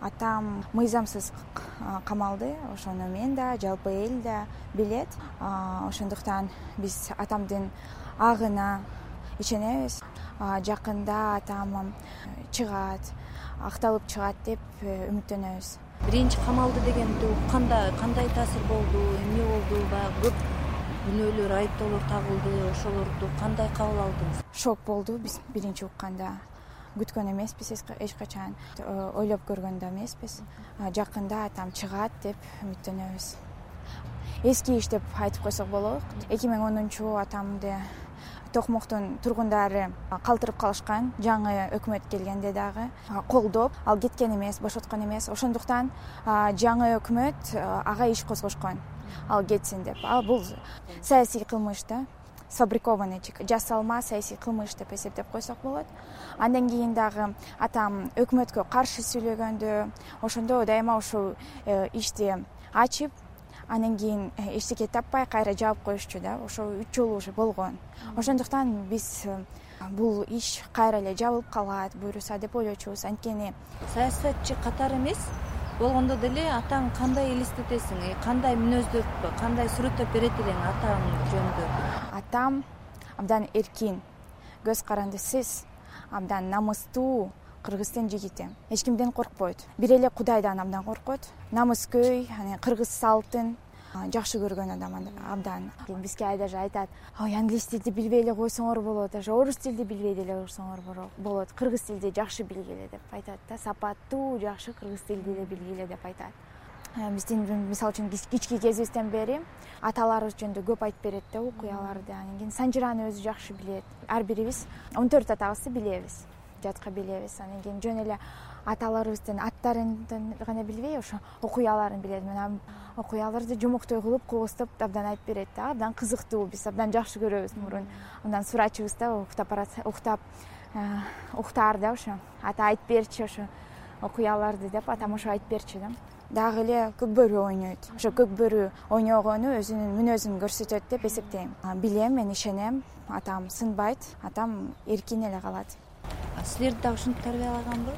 атам мыйзамсыз камалды. Ошону мен да жалпы эл да билет. Ошондуктан биз атамдын агына ишенебиз. Жакында атам чыгат акталып чыгат деп э, үмүттөнөбүз. Биринчи камалды дегенди укканда кандай таасир болду эмне болду баягы көп күнөөлөр айыптоолор тагылды ошолорду кандай кабыл алдыңыз? Шок болду биз биринчи укканда күткөн эмеспиз эч качан э, ойлоп көргөн да эмеспиз жакында атам чыгат деп үмүттөнөбүз. Эски иш деп айтып койсок болот эки миң онунчу атамды токмоктун тургундары калтырып калышкан жаңы өкмөт келгенде дагы колдоп ал кеткен эмес бошоткон эмес. Ошондуктан жаңы өкмөт ага иш козгошкон. Ал кетсин деп. Ал бул саясий кылмыш да сфабрикованный жасалма саясий кылмыш деп эсептеп койсок болот. Андан кийин дагы атам өкмөткө каршы сүйлөгөндө ошондо дайыма ушул э, ишти ачып андан кийин э, эчтеке таппай кайра жаап коюшчу да ошо үч жолу уже болгон. Ошондуктан биз э, бул иш кайра эле жабылып калат буюрса деп ойлочубуз. Анткени саясатчы катары эмес болгондо деле атаң кандай элестетесиң кандай мүнөздөп кандай сүрөттөп берет элең атаң жөнүндө? Атам абдан эркин көз карандысыз абдан намыстуу кыргыздын жигити. Эч кимден коркпойт. Бир эле кудайдан абдан коркот намыскөй кыргыз салтын жакшы көргөн адам абдан. Бизге даже айтат ой англис тилди билбей эле койсоңор болот даже орус тилди билбей деле койсоңор болот кыргыз тилди жакшы билгиле деп айтат да. Сапаттуу жакшы кыргыз тилди эле билгиле деп айтат. Э, биздин мисалы үчүн кички кезибизден бери аталарыбыз жөнүндө көп айтып берет да окуяларды. Анан кийин санжыраны өзү жакшы билет. Ар бирибиз он төрт атабызды билебиз жатка билебиз. Анан кийин жөн эле аталарыбыздын аттарын гана билбей ошо окуяларын билет. Мына окуяларды жомоктой кылып кооздоп абдан айтып берет да. Абдан кызыктуу биз абдан жакшы көрөбүз мурун. Андан сурачубуз да уктап баратса уктап э, уктаар да ошо. Ата айтып берчи ошо окуяларды деп атам ошо айтып берчү да. Дагы эле көк бөрү ойнойт. Ошо көк бөрү ойногону өзүнүн мүнөзүн көрсөтөт деп эсептейм. Билем мен ишенем. Атам сынбайт. Атам эркин эле калат. Силерди дагы ушинтип тарбиялаганбы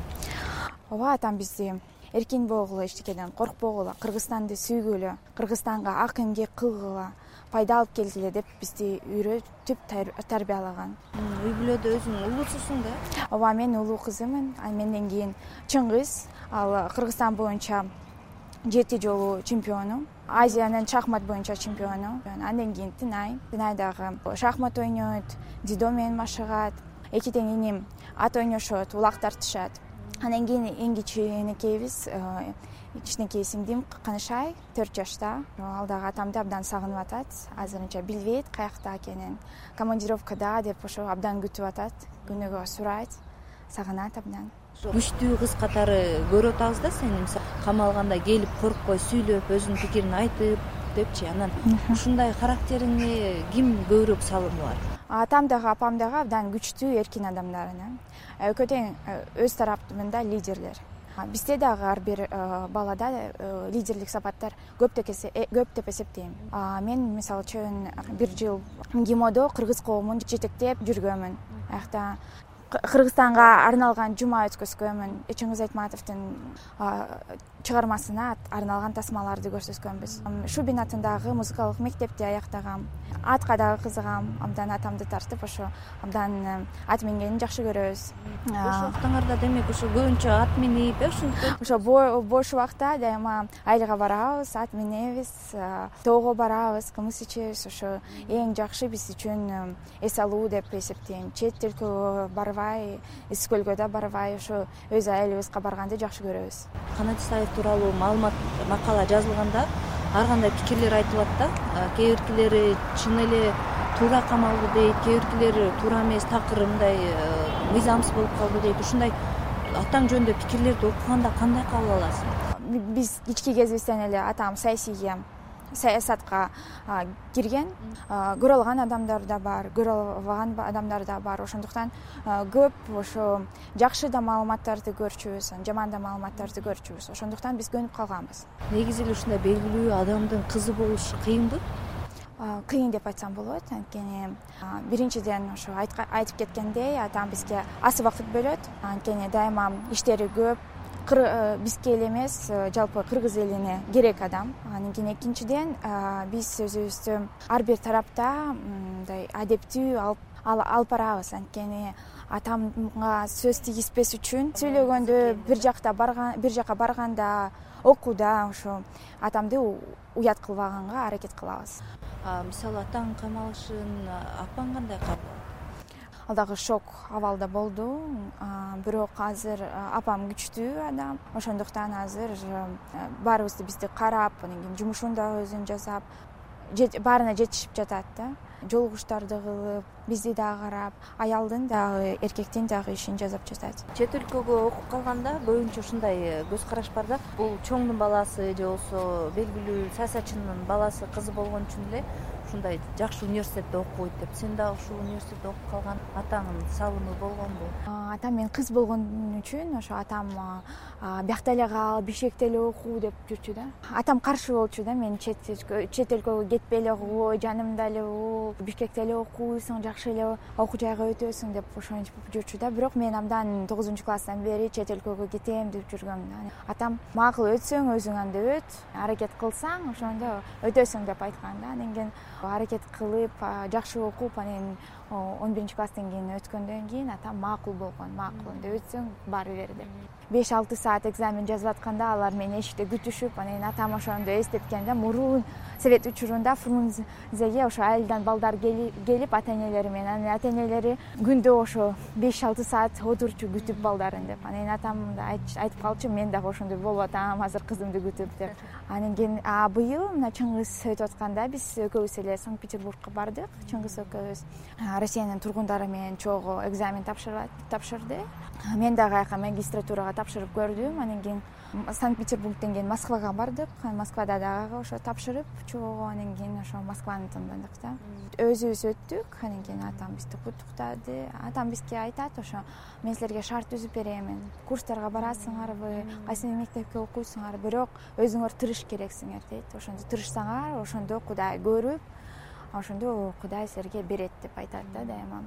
ооба атам бизди эркин болгула эчтекеден коркпогула кыргызстанды сүйгүлө кыргызстанга ак эмгек кылгыла пайда алып келгиле деп бизди үйрөтүп тарбиялаган. Үй бүлөдө өзүң улуусуң да? Ооба мен улуу кызымын. Менден кийин чыңгыз ал кыргызстан боюнча жети жолу чемпиону азиянын шахмат боюнча чемпиону. Андан кийин тынай. Тынай дагы шахмат ойнойт дзидо менен машыгат эки тең иним ат ойношот улак тартышат андан кийин эң кичинекейибиз э, кичинекей сиңдим канышай төрт жашта ал дагы атамды абдан сагынып атат. Азырынча билбейт каякта экенин. Командировкада деп ошо абдан күтүп атат күнүгө сурайт сагынат абдан. Күчтүү кыз катары көрүп атабыз да сени мисалы камалганда келип коркпой сүйлөп өзүнүн пикирин айтып депчи? Анан ушундай характериңе ким көбүрөөк салымы бар атам дагы апам дагы абдан күчтүү эркин адамдар экөө тең э, өз тарабында лидерлер. Бизде дагы ар бир э, балада э, лидерлик сапаттар көп деп эсептейм. Мен мисалы үчүн бир жыл гимодо кыргыз коомун жетектеп жүргөнмүн аякта кыргызстанга арналган жума өткөзгөнмүн. Чыңгыз айтматовдун чыгармасына арналган тасмаларды көрсөткөнбүз шубин атындагы музыкалык мектепти аяктагам. Атка дагы кызыгам. Абдан атамды тартып ошо абдан э, ат мингенин жакшы көрөбүз. Бош убактыңарда демек ошо көбүнчө ат минип э ушинтип ошо бош убакта дайыма айылга барабыз ат минебиз тоого барабыз кымыз ичебиз. Ошо эң жакшы биз үчүн э, эс алуу деп эсептейм. Чет өлкөгө барбай ысык көлгө да барбай ошо өз айылыбызга барганды жакшы көрөбүз. Канат исаев тууралуу маалымат макала жазылганда ар кандай пикирлер айтылат да кээ биркилери чын эле туура камалды дейт кээ биркилери туура эмес такыр мындай э, мыйзамсыз болуп калды дейт. Ушундай атаң жөнүндө пикирлерди окуганда кандай кабыл аласың? Биз кички кезибизден эле атам саясийге саясатка кирген. Көрө алган адамдар да бар көрө албаган адамдар да бар. Ошондуктан көп ошо жакшы да маалыматтарды көрчүбүз анан жаман да маалыматтарды көрчүбүз. Ошондуктан биз көнүп калганбыз. Негизи эле ушундай белгилүү адамдын кызы болуш кыйынбы кыйын деп айтсам болот. Анткени биринчиден ошо айтып кеткендей атам бизге аз убакыт бөлөт. Анткени дайыма иштери көп бизге эле эмес э, жалпы кыргыз элине керек адам. Анан кийин экинчиден биз өзүбүздү ар бир тарапта мындай адептүү алып барабыз. Анткени атамга сөз тийгизбес үчүн сүйлөгөндө бир жакта бир жака барганда окууда ошо атамды уят кылбаганга аракет кылабыз. Мисалы атаңдын камалышын апаң кандай кабыл ал дагы шок абалда болду. Бирок азыр апам күчтүү адам. Ошондуктан азыр баарыбызды бизди карап анан кийин жумушун дагы өзүн жасап баарына жетишип жатат да. Жолугуштарды кылып бизди дагы карап аялдын дагы эркектин дагы ишин жасап жатат. Чет өлкөгө окуп калганда көбүнчө ушундай э, көз караш бар да. Бул чоңдун баласы же болбосо белгилүү саясатчынын баласы кызы болгон үчүн эле ушундай жакшы университетте окуйт деп. Сен дагы ушул университетте окуп калган атаңдын салымы болгонбу? Атам мен кыз болгон үчүн ошо атам биякта эле кал бишкекте эле оку деп жүрчү да. Атам каршы болчу да мен чет өлкөгө кетпей эле койгой жанымда эле бол бишкекте эле окуйсуң жакшы эле окуу жайга өтөсүң деп ошентип жүрчү да. Бирок мен абдан тогузунчу класстан бери чет өлкөгө кетем деп жүргөм атам макул өтсөң өзүң анда өт аракет кылсаң ошондо өтөсүң деп айткан да. Анан кийин аракет кылып жакшы окуп анан он биринчи класстан кийин өткөндөн кийин атам макул болгон макул анда өтсөң бара бер деп беш алты саат экзамен жазып атканда алар мени эшикте күтүшүп анан кийин атам ошондо эстеткен да мурун совет учурунда фрунзеге ошо айылдан балдар келип ата энелери менен анан ата энелери күндө ошо беш алты саат отурчу күтүп балдарын деп. Анан кийин атам айтып калчу мен дагы ошондой болуп атам азыр кызымды күтүп деп. Анан кийин быйыл мына чыңгыз өтүп атканда биз экөөбүз эле санкт петербургка бардык. Чыңгыз экөөбүз россиянын тургундары менен чогуу экзамен тапшырды. Мен дагы аяка магистратурага тапшырып көрдүм. Анан кийин санкт петербургден кийин москвага бардык. Москвада дагы ошо тапшырып чогуу анан кийин ошо москваны тандадык да. Өзүбүз өттүк. Анан кийин атам бизди куттуктады. Атам бизге айтат ошо мен силерге шарт түзүп беремин. Курстарга барасыңарбы кайсы мектепке окуйсуңар бирок өзүңөр тырыш керексиңер дейт. Ошондо тырышсаңар ошондо кудай көрүп ошондо кудай силерге берет деп айтат да дайыма